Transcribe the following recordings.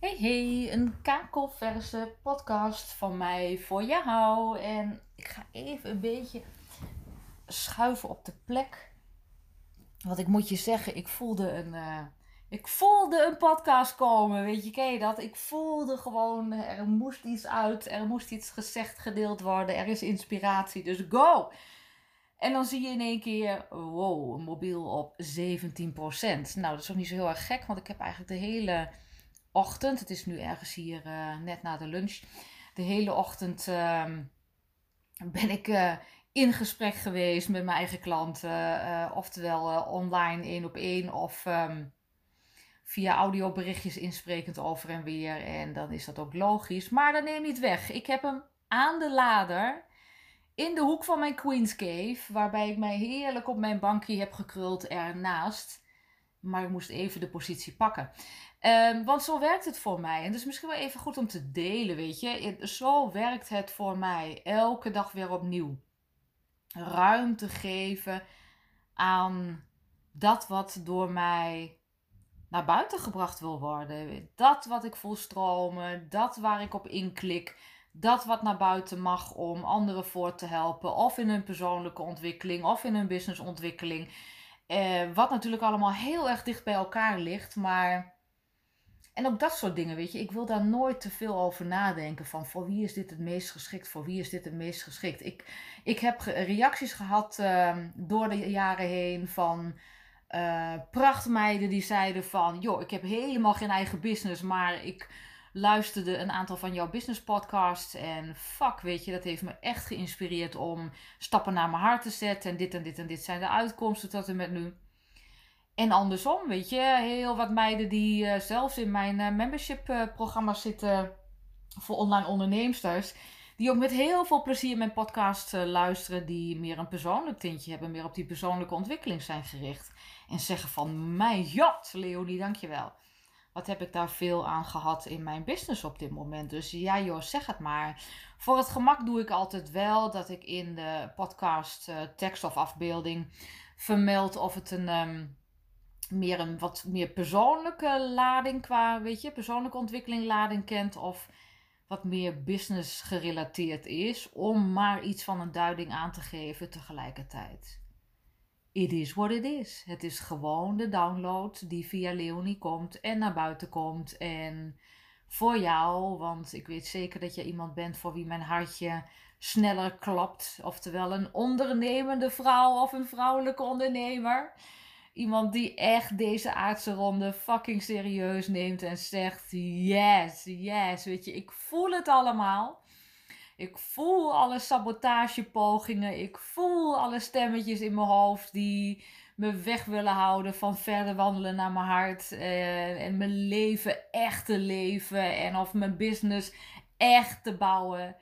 Hey hey, een kakelverse podcast van mij voor jou. En ik ga even een beetje schuiven op de plek. Want ik moet je zeggen, ik voelde een, uh, ik voelde een podcast komen. Weet je, ken je dat? Ik voelde gewoon, er moest iets uit, er moest iets gezegd, gedeeld worden. Er is inspiratie, dus go! En dan zie je in één keer, wow, een mobiel op 17%. Nou, dat is ook niet zo heel erg gek, want ik heb eigenlijk de hele ochtend, het is nu ergens hier uh, net na de lunch, de hele ochtend uh, ben ik uh, in gesprek geweest met mijn eigen klanten. Uh, oftewel online één op één of um, via audioberichtjes insprekend over en weer. En dan is dat ook logisch. Maar dat neemt niet weg. Ik heb hem aan de lader in de hoek van mijn Queen's Cave, waarbij ik mij heerlijk op mijn bankje heb gekruld ernaast. Maar ik moest even de positie pakken. Um, want zo werkt het voor mij. En is misschien wel even goed om te delen, weet je. Zo werkt het voor mij. Elke dag weer opnieuw. Ruimte geven aan dat wat door mij naar buiten gebracht wil worden. Dat wat ik voel stromen. Dat waar ik op inklik. Dat wat naar buiten mag om anderen voor te helpen. Of in hun persoonlijke ontwikkeling. Of in hun businessontwikkeling. Uh, wat natuurlijk allemaal heel erg dicht bij elkaar ligt. Maar en ook dat soort dingen, weet je. Ik wil daar nooit te veel over nadenken. Van voor wie is dit het meest geschikt? Voor wie is dit het meest geschikt? Ik, ik heb reacties gehad uh, door de jaren heen van uh, prachtmeiden die zeiden van... joh, ik heb helemaal geen eigen business, maar ik luisterde een aantal van jouw business podcasts. En fuck, weet je, dat heeft me echt geïnspireerd om stappen naar mijn hart te zetten. En dit en dit en dit zijn de uitkomsten tot en met nu. En andersom, weet je, heel wat meiden die uh, zelfs in mijn uh, membership uh, programma zitten voor online onderneemsters. Die ook met heel veel plezier mijn podcast luisteren. Die meer een persoonlijk tintje hebben. Meer op die persoonlijke ontwikkeling zijn gericht. En zeggen van, mijn jat, Leonie, dankjewel. Wat heb ik daar veel aan gehad in mijn business op dit moment. Dus ja joh, zeg het maar. Voor het gemak doe ik altijd wel dat ik in de podcast tekst of afbeelding vermeld of het een... Um, meer een wat meer persoonlijke lading qua, weet je, persoonlijke ontwikkeling lading kent of wat meer business gerelateerd is, om maar iets van een duiding aan te geven tegelijkertijd. It is what it is. Het is gewoon de download die via Leonie komt en naar buiten komt. En voor jou, want ik weet zeker dat je iemand bent voor wie mijn hartje sneller klapt. Oftewel een ondernemende vrouw of een vrouwelijke ondernemer Iemand die echt deze aardse ronde fucking serieus neemt en zegt: Yes, yes. Weet je, ik voel het allemaal. Ik voel alle sabotagepogingen. Ik voel alle stemmetjes in mijn hoofd die me weg willen houden van verder wandelen naar mijn hart. En, en mijn leven echt te leven. En of mijn business echt te bouwen.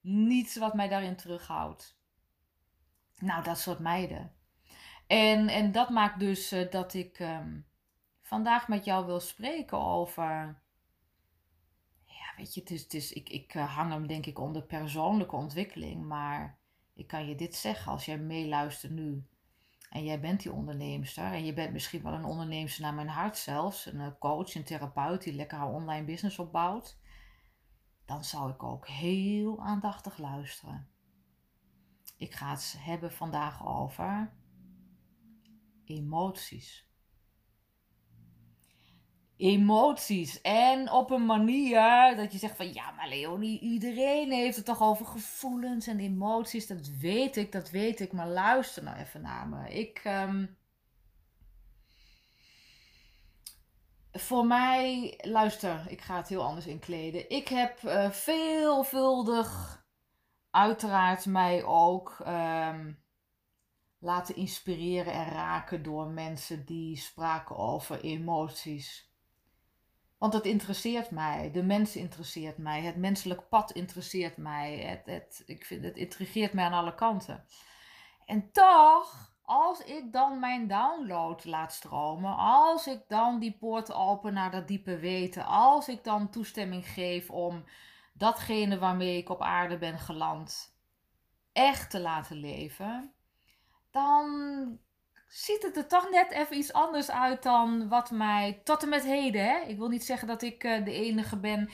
Niets wat mij daarin terughoudt. Nou, dat soort meiden. En, en dat maakt dus uh, dat ik um, vandaag met jou wil spreken over. Ja, weet je, het is, het is, ik, ik uh, hang hem denk ik onder persoonlijke ontwikkeling. Maar ik kan je dit zeggen als jij meeluistert nu. En jij bent die onderneemster. En je bent misschien wel een onderneemster naar mijn hart zelfs. Een uh, coach, een therapeut die lekker haar online business opbouwt. Dan zou ik ook heel aandachtig luisteren. Ik ga het hebben vandaag over emoties. Emoties. En op een manier dat je zegt van ja, maar Leonie, iedereen heeft het toch over gevoelens en emoties. Dat weet ik, dat weet ik. Maar luister nou even naar me. Ik. Um, voor mij, luister, ik ga het heel anders inkleden. Ik heb uh, veelvuldig, uiteraard mij ook. Um, laten inspireren en raken door mensen die spraken over emoties. Want het interesseert mij, de mens interesseert mij, het menselijk pad interesseert mij. Het, het, ik vind, het intrigeert mij aan alle kanten. En toch, als ik dan mijn download laat stromen, als ik dan die poort open naar dat diepe weten, als ik dan toestemming geef om datgene waarmee ik op aarde ben geland echt te laten leven, dan ziet het er toch net even iets anders uit dan wat mij tot en met heden. Hè? Ik wil niet zeggen dat ik uh, de enige ben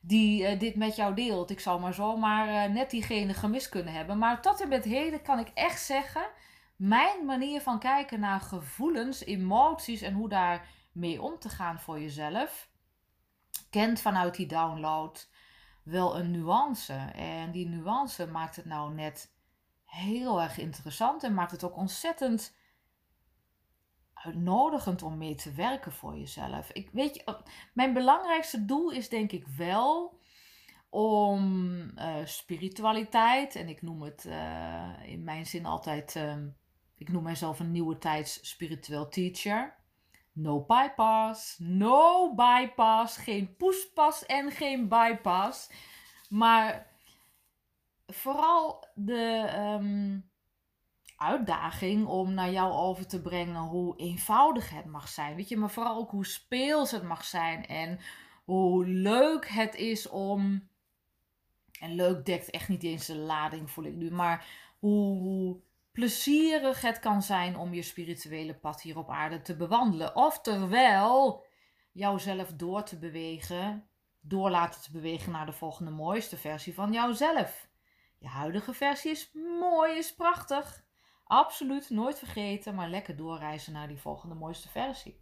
die uh, dit met jou deelt. Ik zou maar zomaar uh, net diegene gemist kunnen hebben. Maar tot en met heden kan ik echt zeggen, mijn manier van kijken naar gevoelens, emoties en hoe daar mee om te gaan voor jezelf, kent vanuit die download wel een nuance. En die nuance maakt het nou net heel erg interessant en maakt het ook ontzettend uitnodigend om mee te werken voor jezelf. Ik weet je, mijn belangrijkste doel is denk ik wel om uh, spiritualiteit, en ik noem het uh, in mijn zin altijd, uh, ik noem mijzelf een nieuwe tijds spiritueel teacher. No bypass, no bypass, geen poespas en geen bypass. Maar vooral de um, uitdaging om naar jou over te brengen hoe eenvoudig het mag zijn. Weet je, maar vooral ook hoe speels het mag zijn en hoe leuk het is om. En leuk dekt echt niet eens de lading, voel ik nu, maar hoe plezierig het kan zijn om je spirituele pad hier op aarde te bewandelen. Oftewel, jouzelf door te bewegen, door laten te bewegen naar de volgende mooiste versie van jouzelf. Je huidige versie is mooi, is prachtig. Absoluut nooit vergeten, maar lekker doorreizen naar die volgende mooiste versie.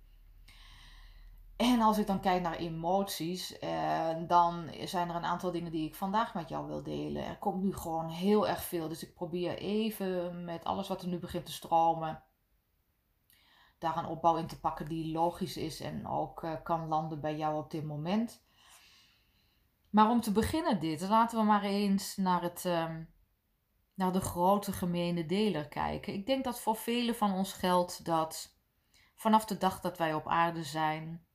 En als ik dan kijk naar emoties, eh, dan zijn er een aantal dingen die ik vandaag met jou wil delen. Er komt nu gewoon heel erg veel, dus ik probeer even met alles wat er nu begint te stromen, daar een opbouw in te pakken die logisch is en ook uh, kan landen bij jou op dit moment. Maar om te beginnen dit, laten we maar eens naar, het, um, naar de grote gemene deler kijken. Ik denk dat voor velen van ons geldt dat vanaf de dag dat wij op aarde zijn,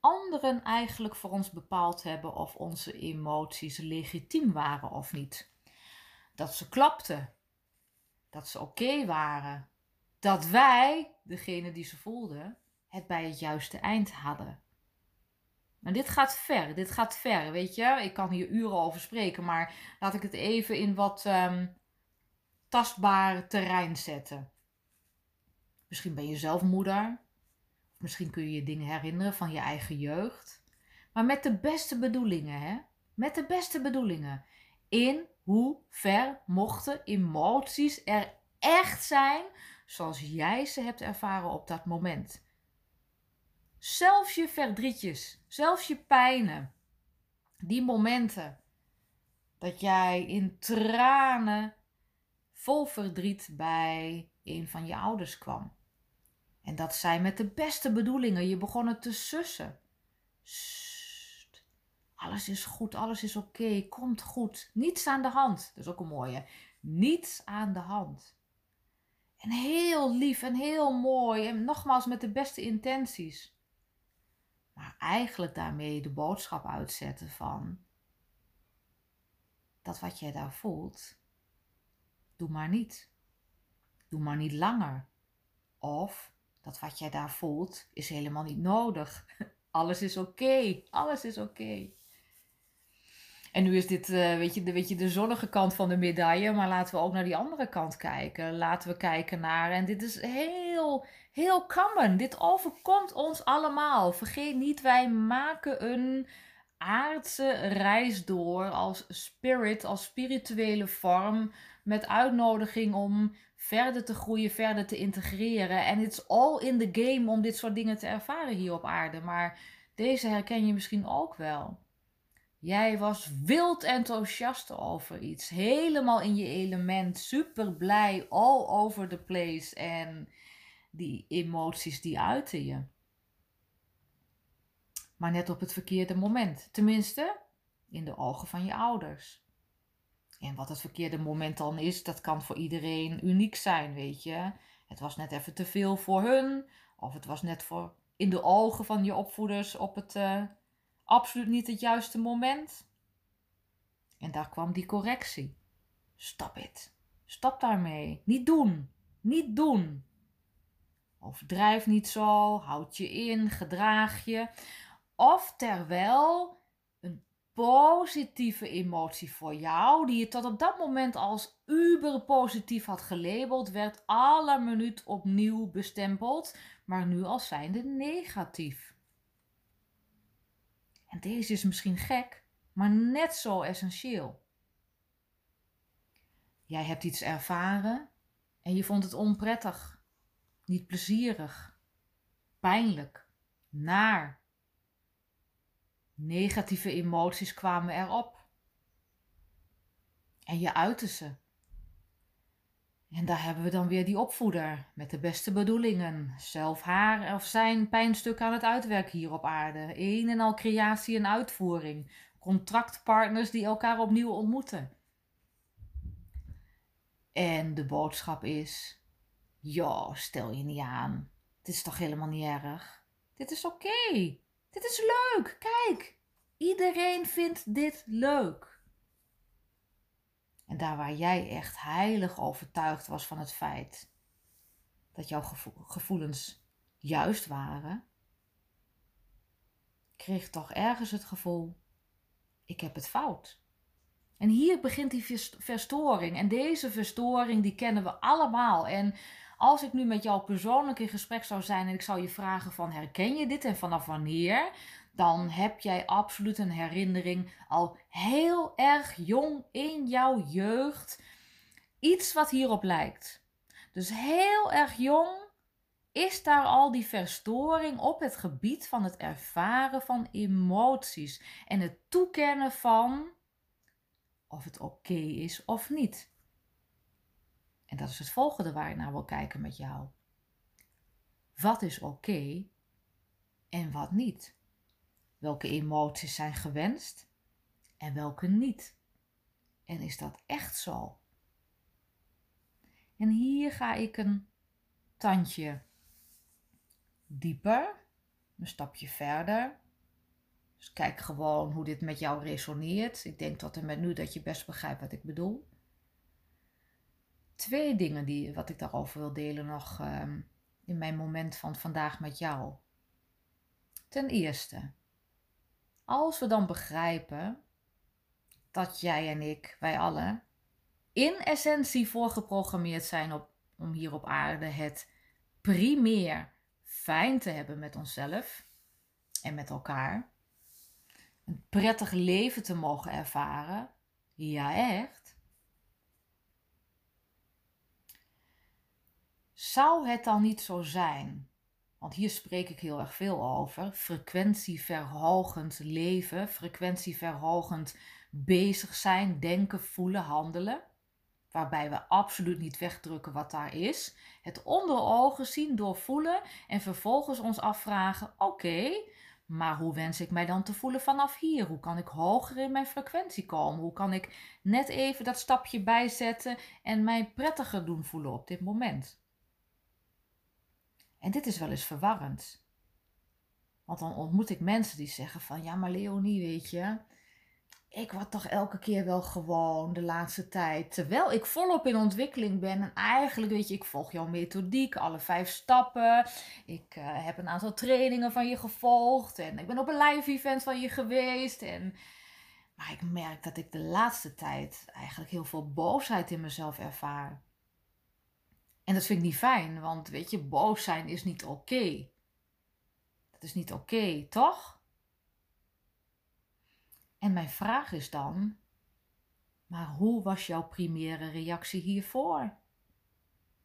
anderen eigenlijk voor ons bepaald hebben of onze emoties legitiem waren of niet. Dat ze klapten, dat ze oké waren, dat wij, degene die ze voelden, het bij het juiste eind hadden. En dit gaat ver, dit gaat ver, weet je. Ik kan hier uren over spreken, maar laat ik het even in wat um, tastbaar terrein zetten. Misschien ben je zelf moeder. Misschien kun je je dingen herinneren van je eigen jeugd. Maar met de beste bedoelingen, hè? Met de beste bedoelingen. In hoe ver mochten emoties er echt zijn zoals jij ze hebt ervaren op dat moment. Zelfs je verdrietjes, zelfs je pijnen, die momenten dat jij in tranen vol verdriet bij een van je ouders kwam. En dat zij met de beste bedoelingen je begonnen te sussen. Sst, alles is goed, alles is oké, komt goed. Niets aan de hand. Dat is ook een mooie. Niets aan de hand. En heel lief en heel mooi en nogmaals met de beste intenties. Maar eigenlijk daarmee de boodschap uitzetten van dat wat jij daar voelt, doe maar niet. Doe maar niet langer. Of dat wat jij daar voelt is helemaal niet nodig. Alles is oké. Alles is oké. En nu is dit, uh, weet, je, de, weet je, de zonnige kant van de medaille. Maar laten we ook naar die andere kant kijken. Laten we kijken naar. En dit is heel, heel common. Dit overkomt ons allemaal. Vergeet niet, wij maken een aardse reis door als spirit, als spirituele vorm. Met uitnodiging om verder te groeien, verder te integreren. En it's all in the game om dit soort dingen te ervaren hier op aarde. Maar deze herken je misschien ook wel. Jij was wild enthousiast over iets. Helemaal in je element. Super blij. All over the place. En die emoties die uiten je. Maar net op het verkeerde moment. Tenminste, in de ogen van je ouders. En wat het verkeerde moment dan is, dat kan voor iedereen uniek zijn, weet je. Het was net even te veel voor hun. Of het was net voor in de ogen van je opvoeders op het uh, absoluut niet het juiste moment. En daar kwam die correctie. Stop het. Stop daarmee. Niet doen. Niet doen. Overdrijf niet zo. Houd je in. Gedraag je. Of terwijl een positieve emotie voor jou, die je tot op dat moment als uber positief had gelabeld, werd alle minuut opnieuw bestempeld, maar nu als zijnde negatief. En deze is misschien gek, maar net zo essentieel. Jij hebt iets ervaren en je vond het onprettig, niet plezierig, pijnlijk, naar. Negatieve emoties kwamen erop. En je uitte ze. En daar hebben we dan weer die opvoeder met de beste bedoelingen. Zelf haar of zijn pijnstuk aan het uitwerken hier op aarde. Een en al creatie en uitvoering. Contractpartners die elkaar opnieuw ontmoeten. En de boodschap is: joh, stel je niet aan. Dit is toch helemaal niet erg? Dit is oké. Dit is leuk. Kijk, iedereen vindt dit leuk. En daar waar jij echt heilig overtuigd was van het feit dat jouw gevoelens juist waren, kreeg toch ergens het gevoel: ik heb het fout. En hier begint die verstoring. En deze verstoring die kennen we allemaal. En als ik nu met jou persoonlijk in gesprek zou zijn en ik zou je vragen van herken je dit en vanaf wanneer? Dan heb jij absoluut een herinnering al heel erg jong in jouw jeugd. Iets wat hierop lijkt. Dus heel erg jong is daar al die verstoring op het gebied van het ervaren van emoties en het toekennen van of het oké is of niet. En dat is het volgende waar ik naar wil kijken met jou. Wat is oké en wat niet? Welke emoties zijn gewenst en welke niet? En is dat echt zo? En hier ga ik een tandje dieper, een stapje verder. Dus kijk gewoon hoe dit met jou resoneert. Ik denk tot en met nu dat je best begrijpt wat ik bedoel twee dingen die, wat ik daarover wil delen nog ehm, in mijn moment van vandaag met jou. Ten eerste, als we dan begrijpen dat jij en ik, wij allen, in essentie voorgeprogrammeerd zijn op, om hier op aarde het primair fijn te hebben met onszelf en met elkaar. Een prettig leven te mogen ervaren. Ja, echt. Zou het dan niet zo zijn, want hier spreek ik heel erg veel over, frequentieverhogend leven, frequentieverhogend bezig zijn, denken, voelen, handelen, waarbij we absoluut niet wegdrukken wat daar is, het onder ogen zien, doorvoelen en vervolgens ons afvragen: oké, maar hoe wens ik mij dan te voelen vanaf hier? Hoe kan ik hoger in mijn frequentie komen? Hoe kan ik net even dat stapje bijzetten en mij prettiger doen voelen op dit moment? En dit is wel eens verwarrend. Want dan ontmoet ik mensen die zeggen van ja, maar Leonie, weet je, ik word toch elke keer wel gewoon de laatste tijd. Terwijl ik volop in ontwikkeling ben. En eigenlijk, weet je, ik volg jouw methodiek, alle vijf stappen. Ik uh, heb een aantal trainingen van je gevolgd. En ik ben op een live event van je geweest. En... Maar ik merk dat ik de laatste tijd eigenlijk heel veel boosheid in mezelf ervaar. En dat vind ik niet fijn, want weet je, boos zijn is niet oké. Dat is niet oké, toch? En mijn vraag is dan, maar hoe was jouw primaire reactie hiervoor?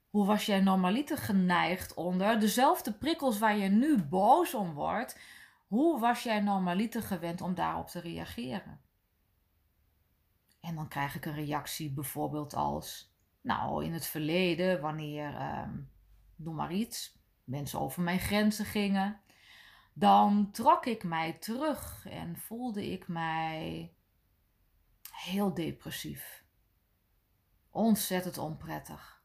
Hoe was jij normaliter geneigd onder dezelfde prikkels waar je nu boos om wordt? Hoe was jij normaliter gewend om daarop te reageren? En dan krijg ik een reactie bijvoorbeeld als: nou, in het verleden, wanneer, uh, noem maar iets, mensen over mijn grenzen gingen, dan trok ik mij terug en voelde ik mij heel depressief. Ontzettend onprettig.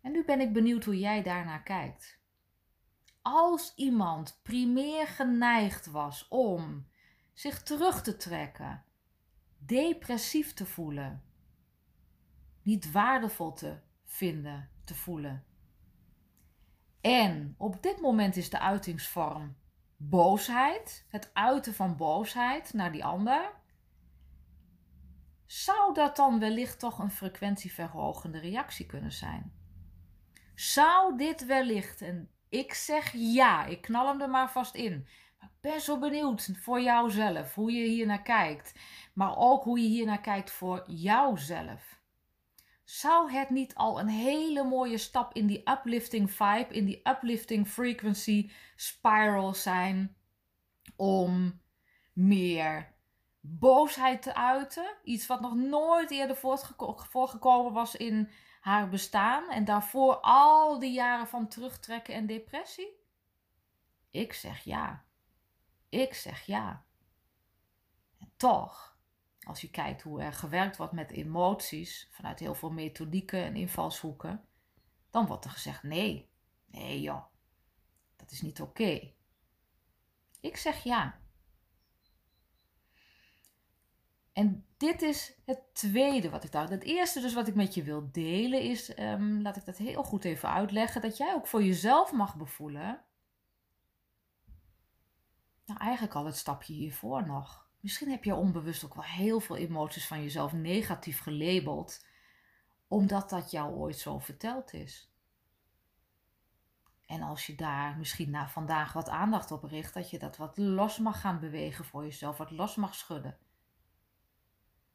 En nu ben ik benieuwd hoe jij daarnaar kijkt. Als iemand primair geneigd was om zich terug te trekken, depressief te voelen, niet waardevol te vinden, te voelen. En op dit moment is de uitingsvorm boosheid, het uiten van boosheid naar die ander, zou dat dan wellicht toch een frequentieverhogende reactie kunnen zijn? Zou dit wellicht, en ik zeg ja, ik knal hem er maar vast in. Ik ben zo benieuwd voor jouzelf, hoe je hier naar kijkt. Maar ook hoe je hier naar kijkt voor jouzelf. Zou het niet al een hele mooie stap in die uplifting vibe, in die uplifting frequency spiral zijn om meer boosheid te uiten? Iets wat nog nooit eerder voorgekomen was in haar bestaan en daarvoor al die jaren van terugtrekken en depressie? Ik zeg ja. Ik zeg ja. Toch, als je kijkt hoe er gewerkt wordt met emoties vanuit heel veel methodieken en invalshoeken, dan wordt er gezegd nee. Nee joh, dat is niet oké. Ik zeg ja. En dit is het tweede wat ik dacht. Het eerste dus wat ik met je wil delen is, ehm, laat ik dat heel goed even uitleggen, dat jij ook voor jezelf mag bevoelen. Nou, eigenlijk al het stapje hiervoor nog. Misschien heb je onbewust ook wel heel veel emoties van jezelf negatief gelabeld, omdat dat jou ooit zo verteld is. En als je daar misschien na vandaag wat aandacht op richt, dat je dat wat los mag gaan bewegen voor jezelf, wat los mag schudden.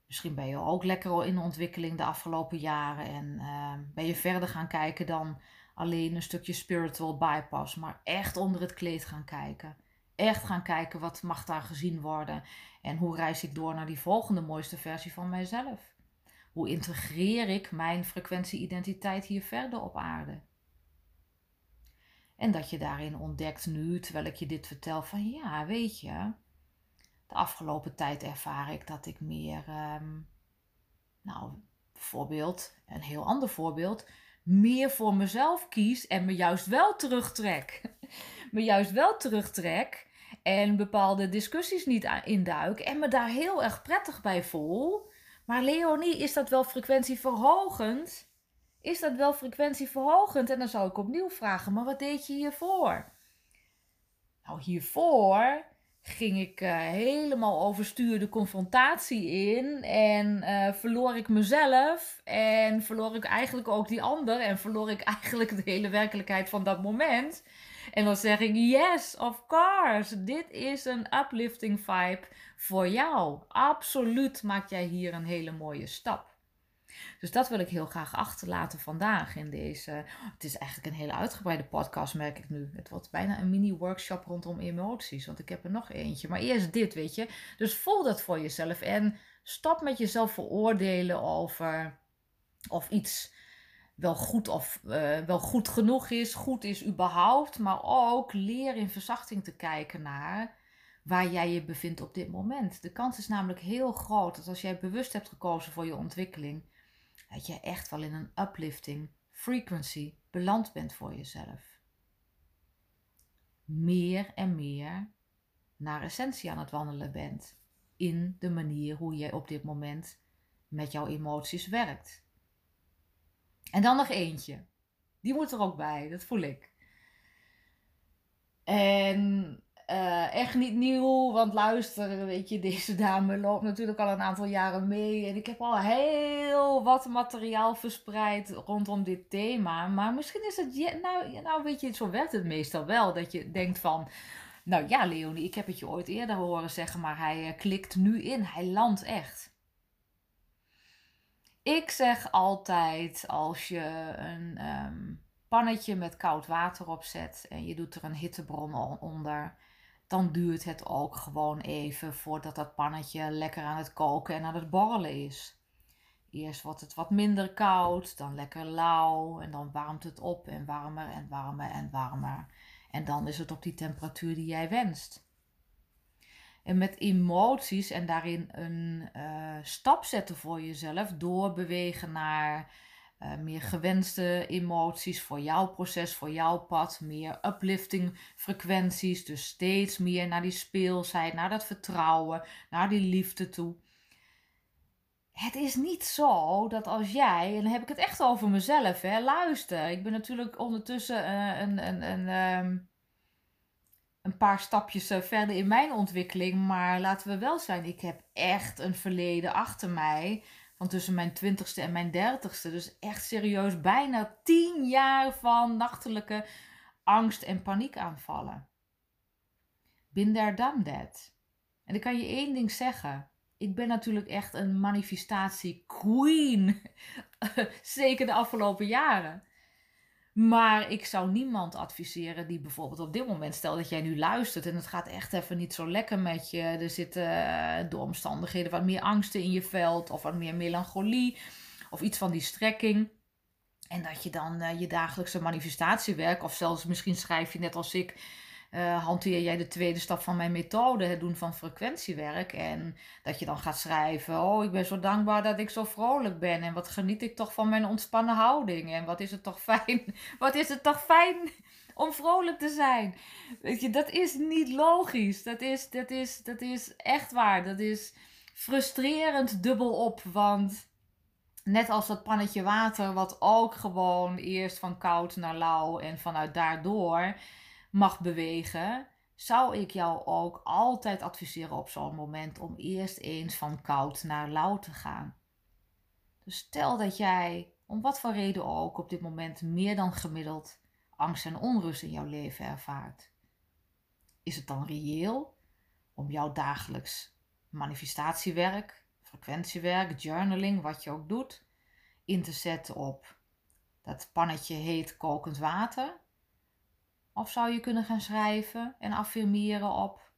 Misschien ben je ook lekker in ontwikkeling de afgelopen jaren en uh, ben je verder gaan kijken dan alleen een stukje spiritual bypass, maar echt onder het kleed gaan kijken. Echt gaan kijken wat mag daar gezien worden en hoe reis ik door naar die volgende mooiste versie van mijzelf. Hoe integreer ik mijn frequentie-identiteit hier verder op aarde? En dat je daarin ontdekt nu, terwijl ik je dit vertel, van ja, weet je, de afgelopen tijd ervaar ik dat ik meer, ehm, nou, bijvoorbeeld, een heel ander voorbeeld, meer voor mezelf kies en me juist wel terugtrek. me juist wel terugtrek en bepaalde discussies niet induik en me daar heel erg prettig bij voel. Maar Leonie, is dat wel frequentieverhogend? Is dat wel frequentieverhogend? En dan zou ik opnieuw vragen, maar wat deed je hiervoor? Nou, hiervoor ging ik uh, helemaal overstuur de confrontatie in. En uh, verloor ik mezelf. En verloor ik eigenlijk ook die ander. En verloor ik eigenlijk de hele werkelijkheid van dat moment. En dan zeg ik: Yes, of course. Dit is een uplifting vibe voor jou. Absoluut maak jij hier een hele mooie stap. Dus dat wil ik heel graag achterlaten vandaag in deze. Het is eigenlijk een hele uitgebreide podcast, merk ik nu. Het wordt bijna een mini-workshop rondom emoties, want ik heb er nog eentje. Maar eerst dit, weet je. Dus voel dat voor jezelf en stop met jezelf veroordelen over of iets wel goed of uh, wel goed genoeg is, goed is überhaupt, maar ook leer in verzachting te kijken naar waar jij je bevindt op dit moment. De kans is namelijk heel groot dat als jij bewust hebt gekozen voor je ontwikkeling, dat je echt wel in een uplifting frequency beland bent voor jezelf. Meer en meer naar essentie aan het wandelen bent in de manier hoe jij op dit moment met jouw emoties werkt. En dan nog eentje. Die moet er ook bij, dat voel ik. En uh, echt niet nieuw, want luister, weet je, deze dame loopt natuurlijk al een aantal jaren mee. En ik heb al heel wat materiaal verspreid rondom dit thema. Maar misschien is het, nou, nou weet je, zo werkt het meestal wel. Dat je denkt van, nou ja Leonie, ik heb het je ooit eerder horen zeggen, maar hij uh, klikt nu in. Hij landt echt. Ik zeg altijd, als je een um, pannetje met koud water opzet en je doet er een hittebron onder dan duurt het ook gewoon even voordat dat pannetje lekker aan het koken en aan het borrelen is. Eerst wordt het wat minder koud, dan lekker lauw en dan warmt het op en warmer en warmer en warmer. En dan is het op die temperatuur die jij wenst. En met emoties en daarin een uh, stap zetten voor jezelf, doorbewegen naar uh, meer gewenste emoties voor jouw proces, voor jouw pad. Meer uplifting frequenties. Dus steeds meer naar die speelsheid, naar dat vertrouwen, naar die liefde toe. Het is niet zo dat als jij, en dan heb ik het echt over mezelf, hè, luister. Ik ben natuurlijk ondertussen uh, een, een, een, um, een paar stapjes eh, verder in mijn ontwikkeling. Maar laten we wel zijn, ik heb echt een verleden achter mij. Van tussen mijn twintigste en mijn dertigste. Dus echt serieus bijna tien jaar van nachtelijke angst- en paniekaanvallen. Bin done that. En ik kan je één ding zeggen. Ik ben natuurlijk echt een manifestatie queen. Zeker de afgelopen jaren. Maar ik zou niemand adviseren die bijvoorbeeld op dit moment, stel dat jij nu luistert en het gaat echt even niet zo lekker met je. Er zitten uh, door omstandigheden wat meer angsten in je veld of wat meer melancholie of iets van die strekking. En dat je dan uh, je dagelijkse manifestatiewerk, of zelfs misschien schrijf je net als ik uh, hanteer jij de tweede stap van mijn methode, het doen van frequentiewerk. En dat je dan gaat schrijven: Oh, ik ben zo dankbaar dat ik zo vrolijk ben. En wat geniet ik toch van mijn ontspannen houding. En wat is het toch fijn, wat is het toch fijn om vrolijk te zijn. Weet je, dat is niet logisch. Dat is, dat is, dat is echt waar. Dat is frustrerend dubbel op. Want net als dat pannetje water, wat ook gewoon eerst van koud naar lauw en vanuit daardoor mag bewegen, zou ik jou ook altijd adviseren op zo'n moment om eerst eens van koud naar lauw te gaan. Dus stel dat jij, om wat voor reden ook, op dit moment meer dan gemiddeld angst en onrust in jouw leven ervaart. Is het dan reëel om jouw dagelijks manifestatiewerk, frequentiewerk, journaling, wat je ook doet, in te zetten op dat pannetje heet kokend water? Of zou je kunnen gaan schrijven en affirmeren op: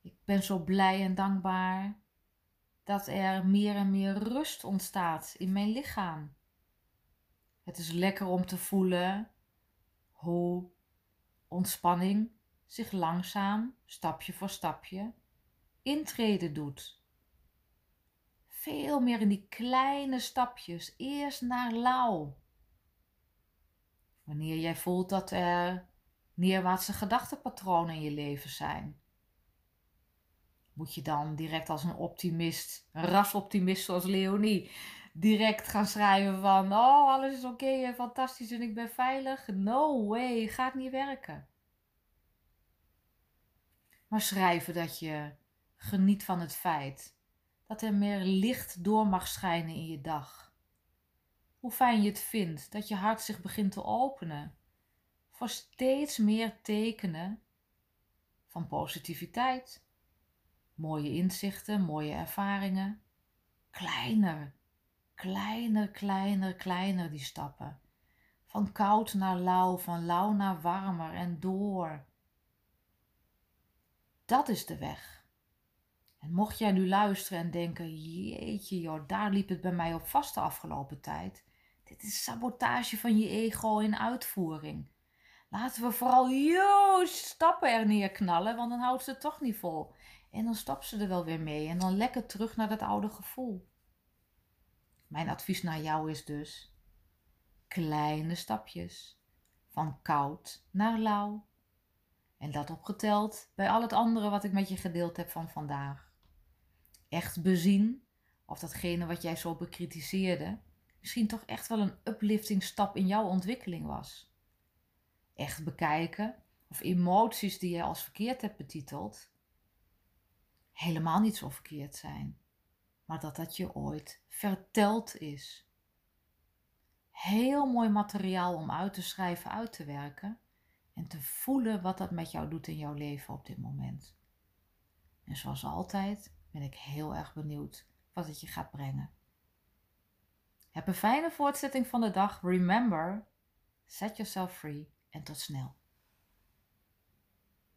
Ik ben zo blij en dankbaar dat er meer en meer rust ontstaat in mijn lichaam. Het is lekker om te voelen hoe ontspanning zich langzaam, stapje voor stapje, intreden doet. Veel meer in die kleine stapjes, eerst naar lauw Wanneer jij voelt dat er neerwaartse gedachtenpatronen in je leven zijn. Moet je dan direct als een optimist, een rasoptimist zoals Leonie, direct gaan schrijven van oh alles is oké en fantastisch en ik ben veilig? No way, gaat niet werken. Maar schrijven dat je geniet van het feit dat er meer licht door mag schijnen in je dag hoe fijn je het vindt dat je hart zich begint te openen voor steeds meer tekenen van positiviteit, mooie inzichten, mooie ervaringen. Kleiner, kleiner, kleiner, kleiner die stappen. Van koud naar lauw, van lauw naar warmer en door. Dat is de weg. En mocht jij nu luisteren en denken: jeetje, joh, daar liep het bij mij op vast de afgelopen tijd. Dit is sabotage van je ego in uitvoering. Laten we vooral juist stappen er neerknallen, want dan houdt ze het toch niet vol. En dan stapt ze er wel weer mee en dan lekker terug naar dat oude gevoel. Mijn advies naar jou is dus: kleine stapjes. Van koud naar lauw. En dat opgeteld bij al het andere wat ik met je gedeeld heb van vandaag. Echt bezien of datgene wat jij zo bekritiseerde, misschien toch echt wel een uplifting stap in jouw ontwikkeling was. Echt bekijken of emoties die je als verkeerd hebt betiteld, helemaal niet zo verkeerd zijn, maar dat dat je ooit verteld is. Heel mooi materiaal om uit te schrijven, uit te werken en te voelen wat dat met jou doet in jouw leven op dit moment. En zoals altijd ben ik heel erg benieuwd wat het je gaat brengen. Heb een fijne voortzetting van de dag. Remember, set yourself free en tot snel.